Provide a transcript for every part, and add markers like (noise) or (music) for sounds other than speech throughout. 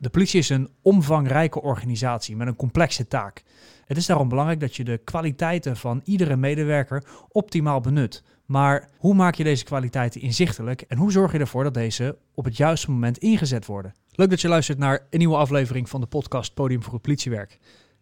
De politie is een omvangrijke organisatie met een complexe taak. Het is daarom belangrijk dat je de kwaliteiten van iedere medewerker optimaal benut. Maar hoe maak je deze kwaliteiten inzichtelijk en hoe zorg je ervoor dat deze op het juiste moment ingezet worden? Leuk dat je luistert naar een nieuwe aflevering van de podcast Podium voor het Politiewerk.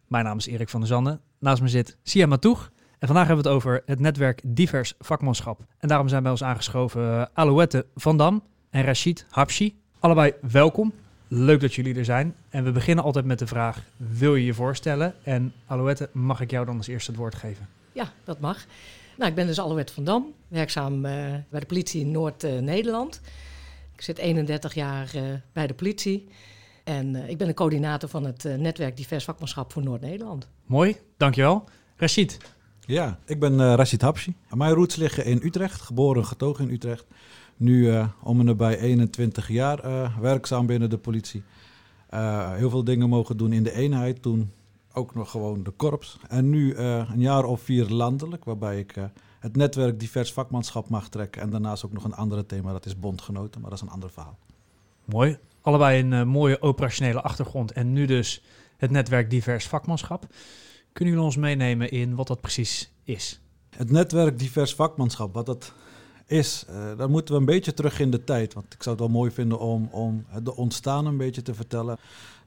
Mijn naam is Erik van der Zanden. Naast me zit Sia Matoeg. En vandaag hebben we het over het netwerk Divers Vakmanschap. En daarom zijn bij ons aangeschoven uh, Alouette van Dam en Rashid Habshi. Allebei welkom. Leuk dat jullie er zijn. En we beginnen altijd met de vraag: wil je je voorstellen? En Alouette, mag ik jou dan als eerste het woord geven? Ja, dat mag. Nou, ik ben dus Alouette van Dam, werkzaam uh, bij de politie in Noord-Nederland. ik zit 31 jaar uh, bij de politie. En uh, ik ben de coördinator van het netwerk Divers Vakmanschap voor Noord-Nederland. Mooi, dankjewel. Rashid. Ja, ik ben Rashid Habshi. Mijn roots liggen in Utrecht, geboren en getogen in Utrecht. Nu uh, om en nabij 21 jaar uh, werkzaam binnen de politie. Uh, heel veel dingen mogen doen in de eenheid. Toen ook nog gewoon de korps. En nu een jaar of vier landelijk, waarbij ik het netwerk divers vakmanschap mag trekken. En daarnaast ook nog een andere thema, dat is bondgenoten. Maar dat is een ander verhaal. Mooi. Allebei een mooie operationele achtergrond. En nu dus het netwerk divers vakmanschap. Kunnen jullie ons meenemen in wat dat precies is? Het netwerk divers vakmanschap, wat dat is, uh, dan moeten we een beetje terug in de tijd. Want ik zou het wel mooi vinden om, om de ontstaan een beetje te vertellen.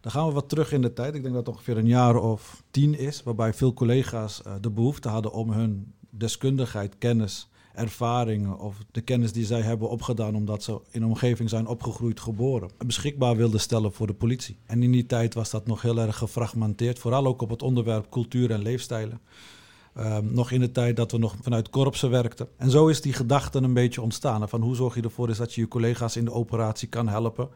Dan gaan we wat terug in de tijd. Ik denk dat het ongeveer een jaar of tien is, waarbij veel collega's uh, de behoefte hadden om hun deskundigheid, kennis, ervaringen of de kennis die zij hebben opgedaan omdat ze in een omgeving zijn opgegroeid, geboren, beschikbaar wilden stellen voor de politie. En in die tijd was dat nog heel erg gefragmenteerd, vooral ook op het onderwerp cultuur en leefstijlen. Um, nog in de tijd dat we nog vanuit korpsen werkten. En zo is die gedachte een beetje ontstaan. Van hoe zorg je ervoor is dat je je collega's in de operatie kan helpen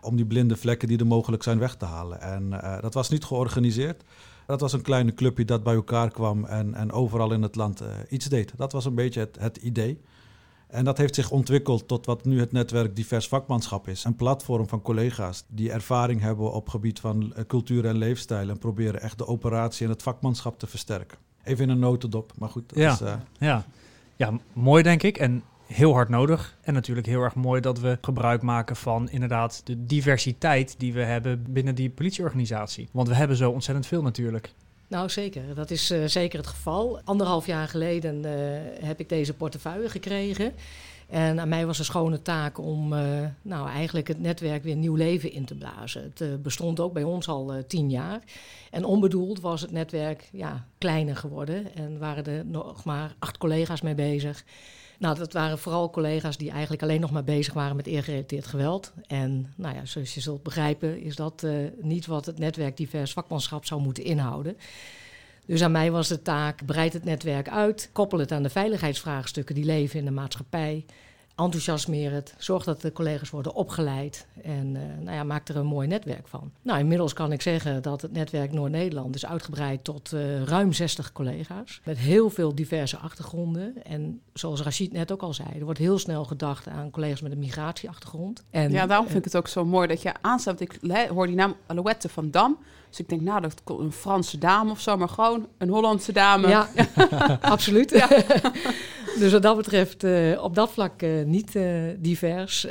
om die blinde vlekken die er mogelijk zijn weg te halen. En uh, dat was niet georganiseerd. Dat was een kleine clubje dat bij elkaar kwam en, en overal in het land uh, iets deed. Dat was een beetje het, het idee. En dat heeft zich ontwikkeld tot wat nu het netwerk Divers Vakmanschap is. Een platform van collega's die ervaring hebben op gebied van uh, cultuur en leefstijl. En proberen echt de operatie en het vakmanschap te versterken. Even in een notendop, maar goed. Dat ja, is, uh... ja. ja, mooi denk ik. En heel hard nodig. En natuurlijk heel erg mooi dat we gebruik maken van inderdaad de diversiteit die we hebben binnen die politieorganisatie. Want we hebben zo ontzettend veel natuurlijk. Nou, zeker. Dat is uh, zeker het geval. Anderhalf jaar geleden uh, heb ik deze portefeuille gekregen. En aan mij was een schone taak om uh, nou, eigenlijk het netwerk weer nieuw leven in te blazen. Het uh, bestond ook bij ons al uh, tien jaar. En onbedoeld was het netwerk ja, kleiner geworden. En waren er nog maar acht collega's mee bezig. Nou, dat waren vooral collega's die eigenlijk alleen nog maar bezig waren met eergerelateerd geweld. En nou ja, zoals je zult begrijpen, is dat niet wat het netwerk divers vakmanschap zou moeten inhouden. Dus aan mij was de taak: breid het netwerk uit, koppel het aan de veiligheidsvraagstukken die leven in de maatschappij. Enthousiasmeer het, zorg dat de collega's worden opgeleid en uh, nou ja, maak er een mooi netwerk van. Nou, inmiddels kan ik zeggen dat het netwerk Noord-Nederland is uitgebreid tot uh, ruim 60 collega's. Met heel veel diverse achtergronden. En zoals Rachid net ook al zei, er wordt heel snel gedacht aan collega's met een migratieachtergrond. En, ja, daarom vind ik het ook zo mooi dat je aanstaat. Ik hoor die naam Alouette van Dam. Dus ik denk, nou, dat een Franse dame of zo, maar gewoon een Hollandse dame. Ja, (laughs) (laughs) absoluut. Ja. (laughs) dus wat dat betreft, uh, op dat vlak uh, niet uh, divers.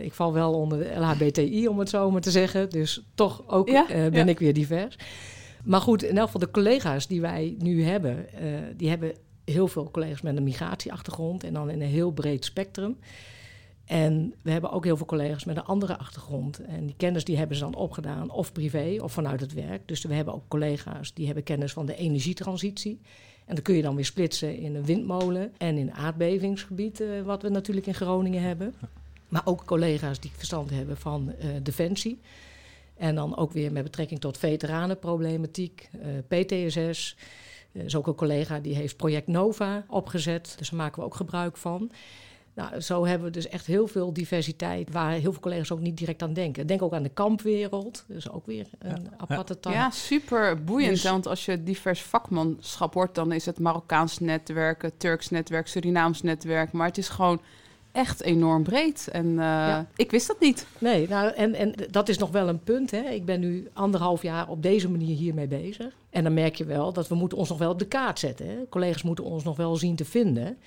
ik val wel onder de LHBTI, om het zo maar te zeggen. Dus toch ook ja, ben ja. ik weer divers. Maar goed, in elk geval de collega's die wij nu hebben, die hebben heel veel collega's met een migratieachtergrond en dan in een heel breed spectrum. En we hebben ook heel veel collega's met een andere achtergrond. En die kennis die hebben ze dan opgedaan, of privé of vanuit het werk. Dus we hebben ook collega's die hebben kennis van de energietransitie. En dat kun je dan weer splitsen in een windmolen en in aardbevingsgebied, uh, wat we natuurlijk in Groningen hebben. Maar ook collega's die verstand hebben van uh, defensie. En dan ook weer met betrekking tot veteranenproblematiek, uh, PTSS. Er is ook een collega die heeft Project Nova opgezet, dus daar maken we ook gebruik van. Nou, zo hebben we dus echt heel veel diversiteit waar heel veel collega's ook niet direct aan denken. Denk ook aan de kampwereld, dus ook weer een ja. aparte tak. Ja, super boeiend. Dus, want als je divers vakmanschap hoort, dan is het Marokkaans netwerk, Turks netwerk, Surinaams netwerk. Maar het is gewoon echt enorm breed. En uh, ja. ik wist dat niet. Nee, nou, en, en dat is nog wel een punt. Hè. Ik ben nu anderhalf jaar op deze manier hiermee bezig. En dan merk je wel dat we moeten ons nog wel op de kaart zetten. Hè. Collega's moeten ons nog wel zien te vinden.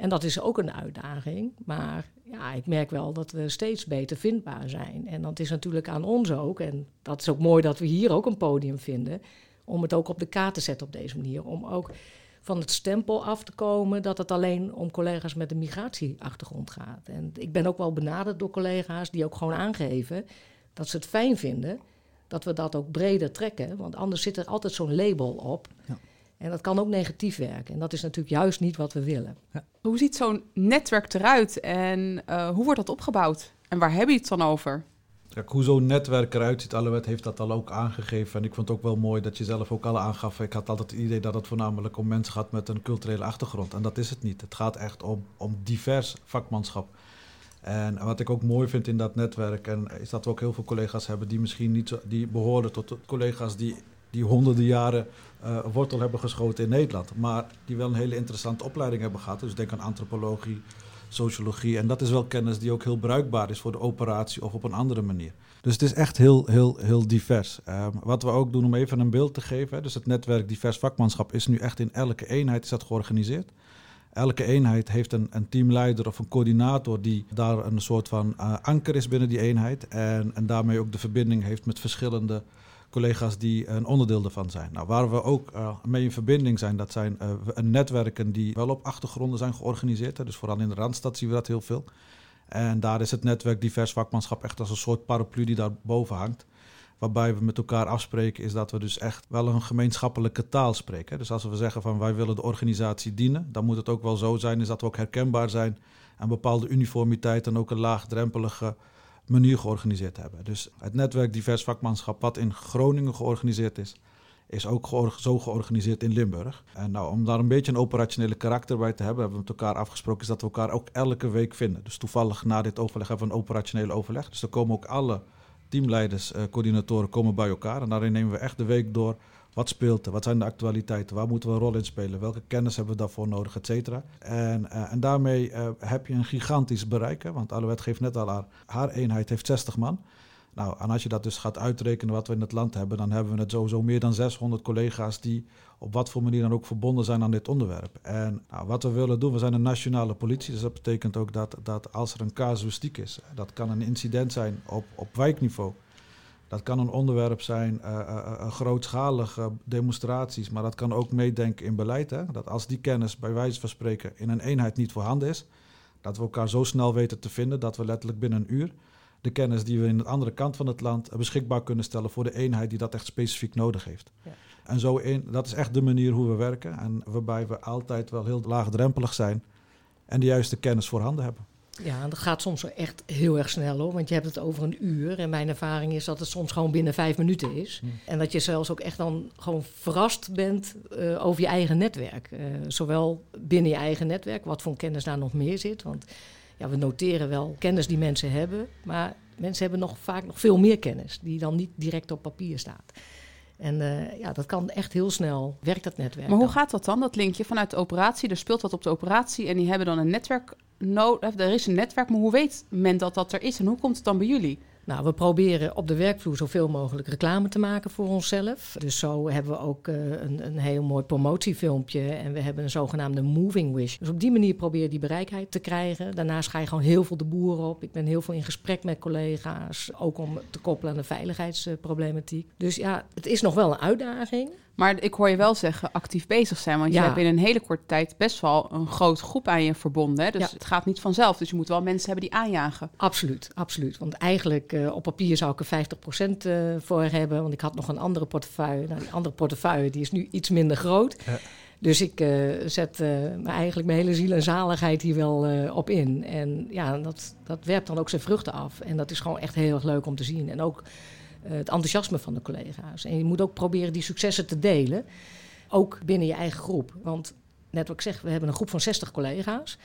En dat is ook een uitdaging. Maar ja, ik merk wel dat we steeds beter vindbaar zijn. En dat is natuurlijk aan ons ook. En dat is ook mooi dat we hier ook een podium vinden. Om het ook op de kaart te zetten op deze manier. Om ook van het stempel af te komen dat het alleen om collega's met een migratieachtergrond gaat. En ik ben ook wel benaderd door collega's die ook gewoon aangeven dat ze het fijn vinden dat we dat ook breder trekken. Want anders zit er altijd zo'n label op. Ja. En dat kan ook negatief werken. En dat is natuurlijk juist niet wat we willen. Ja. Hoe ziet zo'n netwerk eruit en uh, hoe wordt dat opgebouwd? En waar heb je het dan over? Kijk, hoe zo'n netwerk eruit ziet, Alouet heeft dat al ook aangegeven. En ik vond het ook wel mooi dat je zelf ook al aangaf. Ik had altijd het idee dat het voornamelijk om mensen gaat met een culturele achtergrond. En dat is het niet. Het gaat echt om, om divers vakmanschap. En wat ik ook mooi vind in dat netwerk, en is dat we ook heel veel collega's hebben die misschien niet zo, die behoren tot collega's die, die honderden jaren uh, wortel hebben geschoten in Nederland. Maar die wel een hele interessante opleiding hebben gehad. Dus denk aan antropologie, sociologie. En dat is wel kennis die ook heel bruikbaar is voor de operatie of op een andere manier. Dus het is echt heel, heel, heel divers. Um, wat we ook doen om even een beeld te geven. Dus het netwerk divers vakmanschap is nu echt in elke eenheid is dat georganiseerd. Elke eenheid heeft een, een, teamleider of een coördinator die daar een soort van uh, anker is binnen die eenheid. En, en daarmee ook de verbinding heeft met verschillende collega's die een onderdeel ervan zijn. Nou, waar we ook uh, mee in verbinding zijn, dat zijn uh, netwerken die wel op achtergronden zijn georganiseerd. Dus vooral in de Randstad zien we dat heel veel. En daar is het netwerk divers vakmanschap echt als een soort paraplu die daar boven hangt. Waarbij we met elkaar afspreken is dat we dus echt wel een gemeenschappelijke taal spreken. Dus als we zeggen van wij willen de organisatie dienen, dan moet het ook wel zo zijn is dat we ook herkenbaar zijn en bepaalde uniformiteit en ook een laagdrempelige manier georganiseerd hebben. Dus het netwerk divers vakmanschap wat in Groningen georganiseerd is, is ook zo georganiseerd in Limburg. En nou, om daar een beetje een operationele karakter bij te hebben, hebben we met elkaar afgesproken is dat we elkaar ook elke week vinden. Dus toevallig na dit overleg hebben we een operationele overleg. Dus dan komen ook alle teamleiders, uh, coördinatoren komen bij elkaar. En daarin nemen we echt de week door wat speelt er? Wat zijn de actualiteiten? Waar moeten we een rol in spelen? Welke kennis hebben we daarvoor nodig, et cetera? En, uh, en daarmee uh, heb je een gigantisch bereik. Hè? Want Alouette geeft net al haar eenheid heeft 60 man. Nou, en als je dat dus gaat uitrekenen wat we in het land hebben, dan hebben we het sowieso meer dan 600 collega's die op wat voor manier dan ook verbonden zijn aan dit onderwerp. En nou, wat we willen doen, we zijn een nationale politie, dus dat betekent ook dat, dat als er een casuïstiek is, dat kan een incident zijn op, op wijkniveau, dat kan een onderwerp zijn, uh, uh, grootschalige demonstraties, maar dat kan ook meedenken in beleid. Hè? Dat als die kennis bij wijze van spreken in een eenheid niet voorhanden is, dat we elkaar zo snel weten te vinden dat we letterlijk binnen een uur de kennis die we in de andere kant van het land beschikbaar kunnen stellen voor de eenheid die dat echt specifiek nodig heeft. Ja. En zo in, dat is echt de manier hoe we werken en waarbij we altijd wel heel laagdrempelig zijn en de juiste kennis voorhanden hebben. Ja, dat gaat soms echt heel erg snel hoor. Want je hebt het over een uur. En mijn ervaring is dat het soms gewoon binnen vijf minuten is. Hm. En dat je zelfs ook echt dan gewoon verrast bent uh, over je eigen netwerk. Uh, zowel binnen je eigen netwerk, wat voor kennis daar nog meer zit. Want ja, we noteren wel kennis die mensen hebben. Maar mensen hebben nog vaak nog veel meer kennis. Die dan niet direct op papier staat. En uh, ja, dat kan echt heel snel, werkt dat netwerk. Maar hoe dan. gaat dat dan, dat linkje vanuit de operatie? Er speelt wat op de operatie en die hebben dan een netwerk nodig. Er is een netwerk, maar hoe weet men dat dat er is en hoe komt het dan bij jullie? Nou, we proberen op de werkvloer zoveel mogelijk reclame te maken voor onszelf. Dus zo hebben we ook uh, een, een heel mooi promotiefilmpje. En we hebben een zogenaamde moving wish. Dus op die manier probeer je die bereikheid te krijgen. Daarnaast ga je gewoon heel veel de boeren op. Ik ben heel veel in gesprek met collega's. Ook om te koppelen aan de veiligheidsproblematiek. Dus ja, het is nog wel een uitdaging. Maar ik hoor je wel zeggen actief bezig zijn. Want ja. je hebt in een hele korte tijd best wel een grote groep aan je verbonden. Hè? Dus ja. het gaat niet vanzelf. Dus je moet wel mensen hebben die aanjagen. Absoluut, absoluut. Want eigenlijk uh, op papier zou ik er 50% uh, voor hebben. Want ik had nog een andere portefeuille. Nou, die andere portefeuille die is nu iets minder groot. Ja. Dus ik uh, zet eigenlijk mijn hele ziel en zaligheid hier wel op in. En ja, dat, dat werpt dan ook zijn vruchten af. En dat is gewoon echt heel erg leuk om te zien. En ook het enthousiasme van de collega's. En je moet ook proberen die successen te delen, ook binnen je eigen groep. Want net wat ik zeg, we hebben een groep van 60 collega's.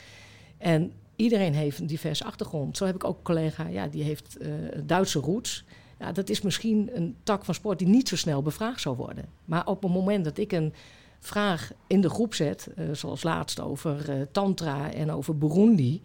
En iedereen heeft een diverse achtergrond. Zo heb ik ook een collega, ja, die heeft uh, Duitse roots. Ja, dat is misschien een tak van sport die niet zo snel bevraagd zou worden. Maar op het moment dat ik een vraag in de groep zet, uh, zoals laatst over uh, Tantra en over Burundi,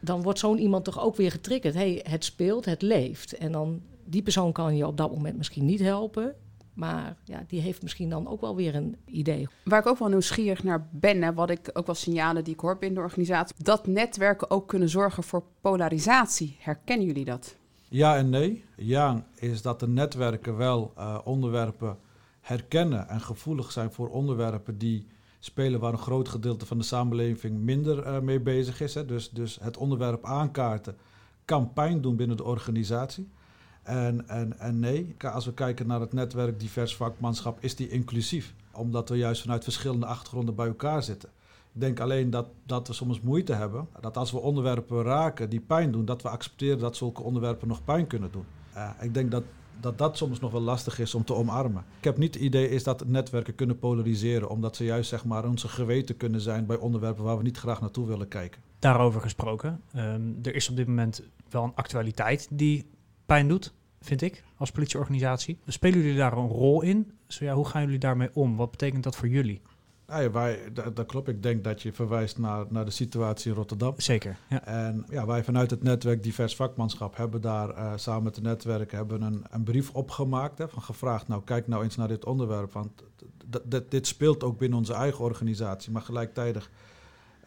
dan wordt zo'n iemand toch ook weer getriggerd. hey, het speelt, het leeft. En dan die persoon kan je op dat moment misschien niet helpen. Maar ja, die heeft misschien dan ook wel weer een idee. Waar ik ook wel nieuwsgierig naar ben, en wat ik ook wel signalen die ik hoor binnen de organisatie, dat netwerken ook kunnen zorgen voor polarisatie. Herkennen jullie dat? Ja en nee. Ja is dat de netwerken wel uh, onderwerpen herkennen en gevoelig zijn voor onderwerpen die spelen waar een groot gedeelte van de samenleving minder uh, mee bezig is. Hè. Dus, dus het onderwerp aankaarten kan pijn doen binnen de organisatie. En, en, en nee, als we kijken naar het netwerk divers vakmanschap, is die inclusief. Omdat we juist vanuit verschillende achtergronden bij elkaar zitten. Ik denk alleen dat, dat we soms moeite hebben. Dat als we onderwerpen raken die pijn doen, dat we accepteren dat zulke onderwerpen nog pijn kunnen doen. Uh, ik denk dat, dat dat soms nog wel lastig is om te omarmen. Ik heb niet het idee is dat netwerken kunnen polariseren, omdat ze juist zeg maar onze geweten kunnen zijn bij onderwerpen waar we niet graag naartoe willen kijken. Daarover gesproken, um, er is op dit moment wel een actualiteit die pijn doet, vind ik, als politieorganisatie. Spelen jullie daar een rol in? Zo ja, hoe gaan jullie daarmee om? Wat betekent dat voor jullie? Ja, wij, dat, dat, klopt. Ik denk dat je verwijst naar, naar de situatie in Rotterdam. Zeker. Ja. En ja, wij vanuit het netwerk Divers Vakmanschap hebben daar uh, samen met de netwerken hebben een, een brief opgemaakt. Hè, van gevraagd, nou kijk nou eens naar dit onderwerp. Want dit speelt ook binnen onze eigen organisatie. Maar gelijktijdig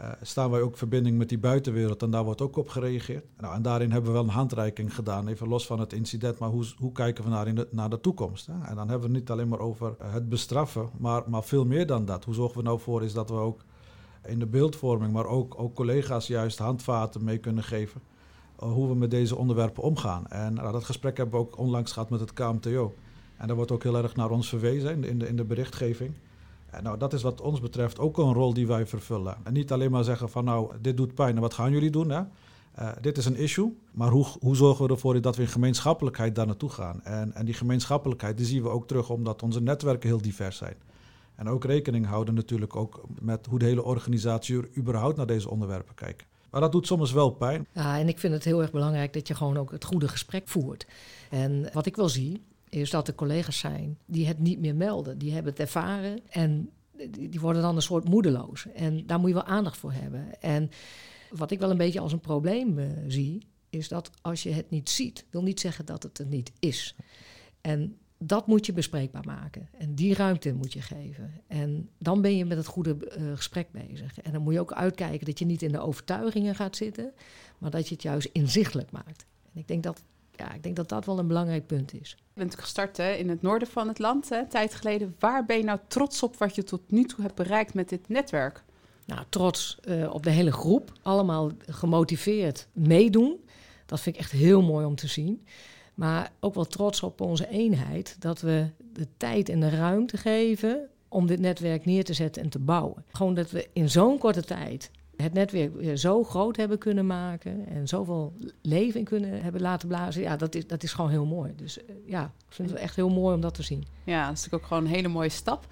uh, staan wij ook verbinding met die buitenwereld en daar wordt ook op gereageerd. Nou, en daarin hebben we wel een handreiking gedaan, even los van het incident, maar hoe, hoe kijken we naar, in de, naar de toekomst? Hè? En dan hebben we het niet alleen maar over het bestraffen, maar, maar veel meer dan dat. Hoe zorgen we nou voor is dat we ook in de beeldvorming, maar ook, ook collega's juist handvaten mee kunnen geven uh, hoe we met deze onderwerpen omgaan. En nou, dat gesprek hebben we ook onlangs gehad met het KMTO. En daar wordt ook heel erg naar ons verwezen in in de, in de berichtgeving nou, dat is wat ons betreft ook een rol die wij vervullen. En niet alleen maar zeggen van nou, dit doet pijn en wat gaan jullie doen? Hè? Uh, dit is een issue, maar hoe, hoe zorgen we ervoor dat we in gemeenschappelijkheid daar naartoe gaan? En, en die gemeenschappelijkheid die zien we ook terug omdat onze netwerken heel divers zijn. En ook rekening houden natuurlijk ook met hoe de hele organisatie überhaupt naar deze onderwerpen kijkt. Maar dat doet soms wel pijn. Ja, en ik vind het heel erg belangrijk dat je gewoon ook het goede gesprek voert. En wat ik wel zie, is dat er collega's zijn die het niet meer melden. Die hebben het ervaren en die worden dan een soort moedeloos. En daar moet je wel aandacht voor hebben. En wat ik wel een beetje als een probleem uh, zie, is dat als je het niet ziet, wil niet zeggen dat het er niet is. En dat moet je bespreekbaar maken. En die ruimte moet je geven. En dan ben je met het goede uh, gesprek bezig. En dan moet je ook uitkijken dat je niet in de overtuigingen gaat zitten, maar dat je het juist inzichtelijk maakt. En ik denk dat ja, ik denk dat dat wel een belangrijk punt is. Je bent gestart hè, in het noorden van het land, hè, tijd geleden. Waar ben je nou trots op wat je tot nu toe hebt bereikt met dit netwerk? Nou, trots uh, op de hele groep. Allemaal gemotiveerd meedoen. Dat vind ik echt heel mooi om te zien. Maar ook wel trots op onze eenheid. Dat we de tijd en de ruimte geven om dit netwerk neer te zetten en te bouwen. Gewoon dat we in zo'n korte tijd het netwerk zo groot hebben kunnen maken en zoveel leven in kunnen hebben laten blazen. Ja, dat is, dat is gewoon heel mooi. Dus uh, ja, ik vind het echt heel mooi om dat te zien. Ja, dat is natuurlijk ook gewoon een hele mooie stap.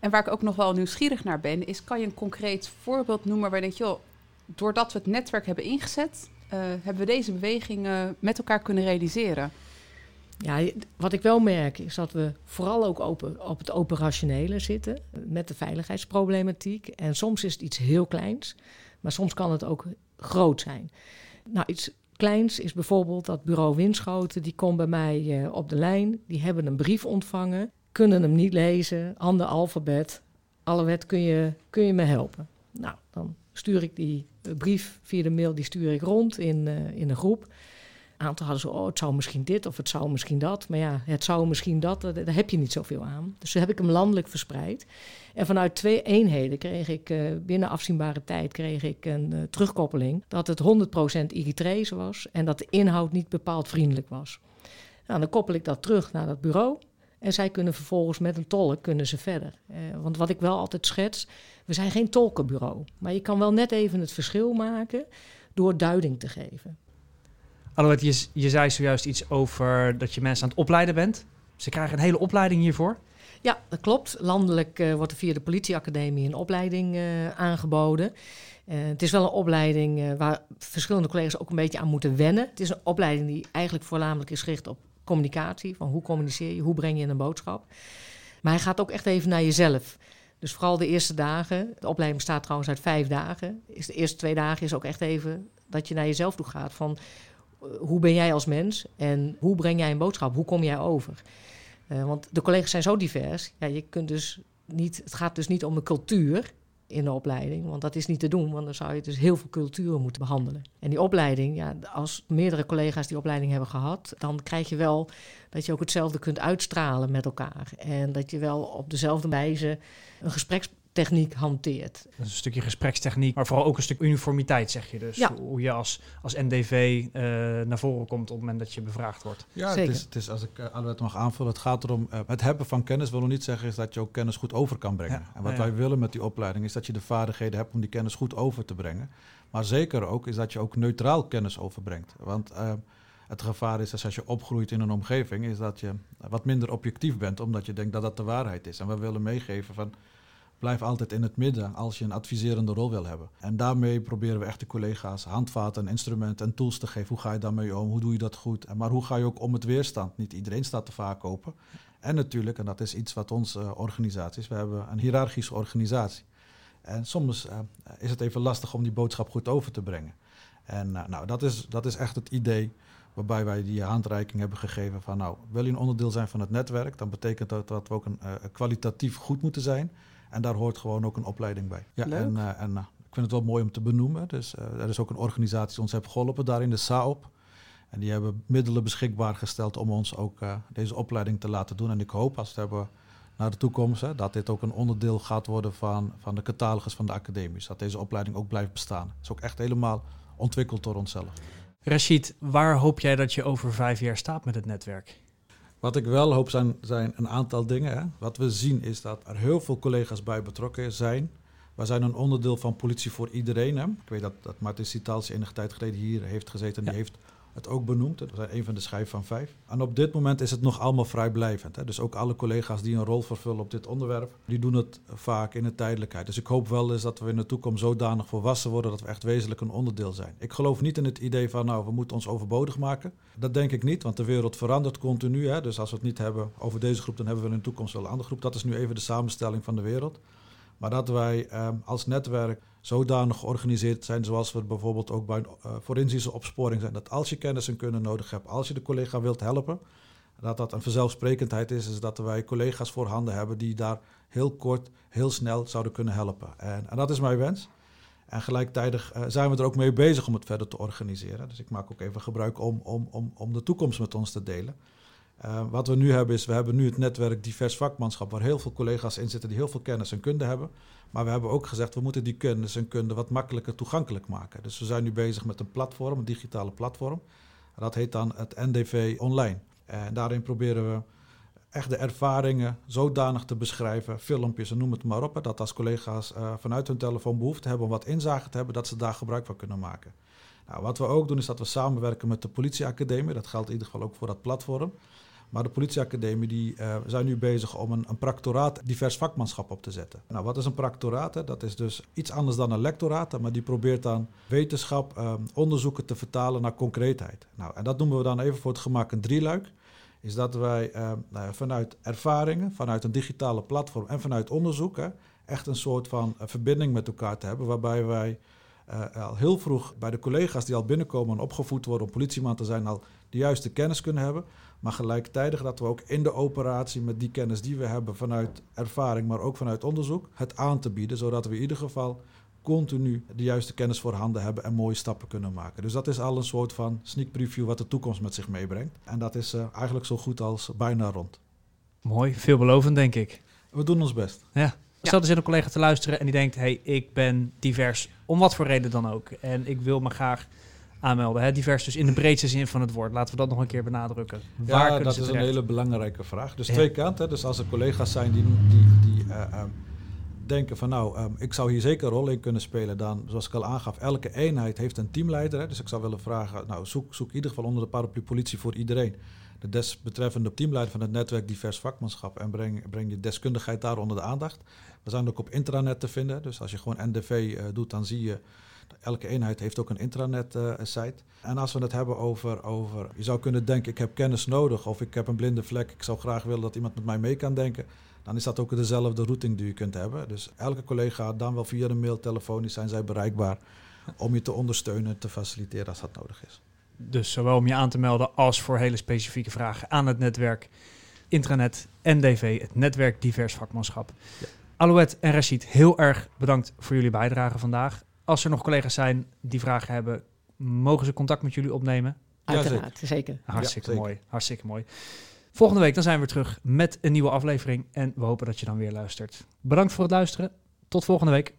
En waar ik ook nog wel nieuwsgierig naar ben, is kan je een concreet voorbeeld noemen waar je denkt, joh, doordat we het netwerk hebben ingezet, uh, hebben we deze beweging uh, met elkaar kunnen realiseren? Ja, wat ik wel merk is dat we vooral ook open, op het operationele zitten met de veiligheidsproblematiek. En soms is het iets heel kleins. Maar soms kan het ook groot zijn. Nou, iets kleins is bijvoorbeeld dat bureau Winschoten. Die komt bij mij uh, op de lijn. Die hebben een brief ontvangen. Kunnen hem niet lezen. Ander alfabet. Alle wet kun je, kun je me helpen. Nou, dan stuur ik die brief via de mail die stuur ik rond in, uh, in een groep aantal hadden zo, oh, het zou misschien dit of het zou misschien dat. Maar ja, het zou misschien dat, daar heb je niet zoveel aan. Dus toen heb ik hem landelijk verspreid. En vanuit twee eenheden kreeg ik uh, binnen afzienbare tijd kreeg ik een uh, terugkoppeling dat het 100% Eritrees was en dat de inhoud niet bepaald vriendelijk was. Nou, dan koppel ik dat terug naar dat bureau. En zij kunnen vervolgens met een tolk kunnen ze verder. Want wat ik wel altijd schets, we zijn geen tolkenbureau. Maar je kan wel net even het verschil maken door duiding te geven. Alouette, je, je zei zojuist iets over dat je mensen aan het opleiden bent. Ze krijgen een hele opleiding hiervoor. Ja, dat klopt. Landelijk uh, wordt er via de politieacademie een opleiding uh, aangeboden. Uh, het is wel een opleiding waar verschillende collega's ook een beetje aan moeten wennen. Het is een opleiding die eigenlijk voornamelijk is gericht op communicatie. Van hoe communiceer je, hoe breng je een boodschap. Maar hij gaat ook echt even naar jezelf. Dus vooral de eerste dagen. De opleiding bestaat trouwens uit vijf dagen. Is de eerste twee dagen is ook echt even dat je naar jezelf toe gaat. Van hoe ben jij als mens en hoe breng jij een boodschap? Hoe kom jij over? want de collega's zijn zo divers. Ja, je kunt dus niet, het gaat dus niet om de cultuur in de opleiding. Want dat is niet te doen, want dan zou je dus heel veel culturen moeten behandelen. En die opleiding, ja, als meerdere collega's die opleiding hebben gehad, dan krijg je wel dat je ook hetzelfde kunt uitstralen met elkaar. En dat je wel op dezelfde wijze een gespreks techniek hanteert. een stukje gesprekstechniek, maar vooral ook een stuk uniformiteit, zeg je dus. Ja. Hoe je als, als NDV uh, eh, naar voren komt op het moment dat je bevraagd wordt. Ja, Zeker. Het, is, het is, als ik uh, het mag aanvullen, het gaat erom, uh, het hebben van kennis wil nog niet zeggen is dat je ook kennis goed over kan brengen. En wat wij willen met die opleiding is dat je de vaardigheden hebt om die kennis goed over te brengen. Maar zeker ook is dat je ook neutraal kennis overbrengt. Want het gevaar is dat als je opgroeit in een omgeving, is dat je wat minder objectief bent, omdat je denkt dat dat de waarheid is. En we willen meegeven van blijf altijd in het midden als je een adviserende rol wil hebben. En daarmee proberen we echt de collega's handvaten, instrumenten en tools te geven. Hoe ga je daarmee om? Hoe doe je dat goed? Maar hoe ga je ook om het weerstand? Niet iedereen staat te vaak open. En natuurlijk, en dat is iets wat onze uh, organisatie is, we hebben een hiërarchische organisatie. En soms uh, is het even lastig om die boodschap goed over te brengen. En uh, nou, dat is, dat is echt het idee waarbij wij die handreiking hebben gegeven van nou, wil je een onderdeel zijn van het netwerk, dan betekent dat dat we ook een, kwalitatief goed moeten zijn. En daar hoort gewoon ook een opleiding bij. Ja, en, uh, en uh, ik vind het wel mooi om te benoemen. Dus uh, er is ook een organisatie die ons heeft geholpen daar in de SAOP. En die hebben middelen beschikbaar gesteld om ons ook deze opleiding te laten doen. En ik hoop, als we het hebben naar de toekomst, hè, dat dit ook een onderdeel gaat worden van, van de catalogus van de academies. Dat deze opleiding ook blijft bestaan. Het is ook echt helemaal ontwikkeld door onszelf. Rashid, waar hoop jij dat je over vijf jaar staat met het netwerk? Wat ik wel hoop zijn, zijn een aantal dingen. Hè. Wat we zien is dat er heel veel collega's bij betrokken zijn. We zijn een onderdeel van Politie voor Iedereen. Hè. Ik weet dat, dat Martin Citals enige tijd geleden hier heeft gezeten. En die heeft het ook benoemd. Dat zijn een van de schijf van vijf. En op dit moment is het nog allemaal vrijblijvend. Hè. Dus ook alle collega's die een rol vervullen op dit onderwerp, die doen het vaak in de tijdelijkheid. Dus ik hoop wel eens dat we in de toekomst zodanig volwassen worden dat we echt wezenlijk een onderdeel zijn. Ik geloof niet in het idee van, nou, we moeten ons overbodig maken. Dat denk ik niet, want de wereld verandert continu. Hè. Dus als we het niet hebben over deze groep, dan hebben we in de toekomst wel een andere groep. Dat is nu even de samenstelling van de wereld. Maar dat wij eh, als netwerk zodanig georganiseerd zijn, zoals we bijvoorbeeld ook bij uh, forensische opsporing zijn, dat als je kennis en kunnen nodig hebt, als je de collega wilt helpen, dat dat een vanzelfsprekendheid is, is dat wij collega's voorhanden hebben die daar heel kort, heel snel zouden kunnen helpen. En, en dat is mijn wens. En gelijktijdig uh, zijn we er ook mee bezig om het verder te organiseren. Dus ik maak ook even gebruik om, om, om, om de toekomst met ons te delen. Uh, wat we nu hebben is, we hebben nu het netwerk divers vakmanschap, waar heel veel collega's in zitten die heel veel kennis en kunde hebben. Maar we hebben ook gezegd, we moeten die kennis en kunde wat makkelijker toegankelijk maken. Dus we zijn nu bezig met een platform, een digitale platform. Dat heet dan het NDV Online. En daarin proberen we echt de ervaringen zodanig te beschrijven, filmpjes en noem het maar op, dat als collega's uh, vanuit hun telefoon behoefte hebben om wat inzage te hebben, dat ze daar gebruik van kunnen maken. Nou, wat we ook doen is dat we samenwerken met de politieacademie, dat geldt in ieder geval ook voor dat platform. Maar de politieacademie die, uh, zijn nu bezig om een, een practoraat divers vakmanschap op te zetten. Nou, wat is een practoraat? Dat is dus iets anders dan een lectoraat, maar die probeert dan wetenschap, uh, onderzoeken te vertalen naar concreetheid. Nou, en dat noemen we dan even voor het gemak een drieluik. Is dat wij uh, vanuit ervaringen, vanuit een digitale platform en vanuit onderzoek echt een soort van verbinding met elkaar te hebben, waarbij wij al heel vroeg bij de collega's die al binnenkomen en opgevoed worden om politieman te zijn, al de juiste kennis kunnen hebben. Maar gelijktijdig dat we ook in de operatie met die kennis die we hebben vanuit ervaring, maar ook vanuit onderzoek, het aan te bieden, zodat we in ieder geval continu de juiste kennis voorhanden hebben en mooie stappen kunnen maken. Dus dat is al een soort van sneak preview wat de toekomst met zich meebrengt. En dat is uh, eigenlijk zo goed als bijna rond. Mooi, veelbelovend denk ik. We doen ons best. Ja. Stel, er zit een collega te luisteren en die denkt: hey, ik ben divers, om wat voor reden dan ook. En ik wil me graag aanmelden. Hè? Divers dus in de breedste zin van het woord. Laten we dat nog een keer benadrukken. Waar ja, dat is een hele belangrijke vraag. Dus twee kanten. Dus als er collega's zijn die, die, die uh, um, denken van nou, um, ik zou hier zeker een rol in kunnen spelen, dan zoals ik al aangaf, elke eenheid heeft een teamleider. Hè? Dus ik zou willen vragen, nou zoek, zoek in ieder geval onder de paraplu politie voor iedereen de desbetreffende teamleider van het netwerk divers vakmanschap en breng, breng je deskundigheid daar onder de aandacht. We zijn ook op intranet te vinden, dus als je gewoon NDV uh, doet, dan zie je Elke eenheid heeft ook een intranet-site. Eh, en als we het hebben over, over, je zou kunnen denken, ik heb kennis nodig of ik heb een blinde vlek, ik zou graag willen dat iemand met mij mee kan denken. Dan is dat ook dezelfde routing die je kunt hebben. Dus elke collega, dan wel via de mail, telefonisch, zijn zij bereikbaar om je te ondersteunen en te faciliteren als dat nodig is. Dus zowel om je aan te melden als voor hele specifieke vragen aan het netwerk Intranet NDV, het netwerk Divers Vakmanschap. Ja. Alouette en Rashid, heel erg bedankt voor jullie bijdrage vandaag. Als er nog collega's zijn die vragen hebben, mogen ze contact met jullie opnemen? Uiteraard, zeker. Hartstikke mooi, hartstikke mooi. Volgende week dan zijn we terug met een nieuwe aflevering en we hopen dat je dan weer luistert. Bedankt voor het luisteren. Tot volgende week.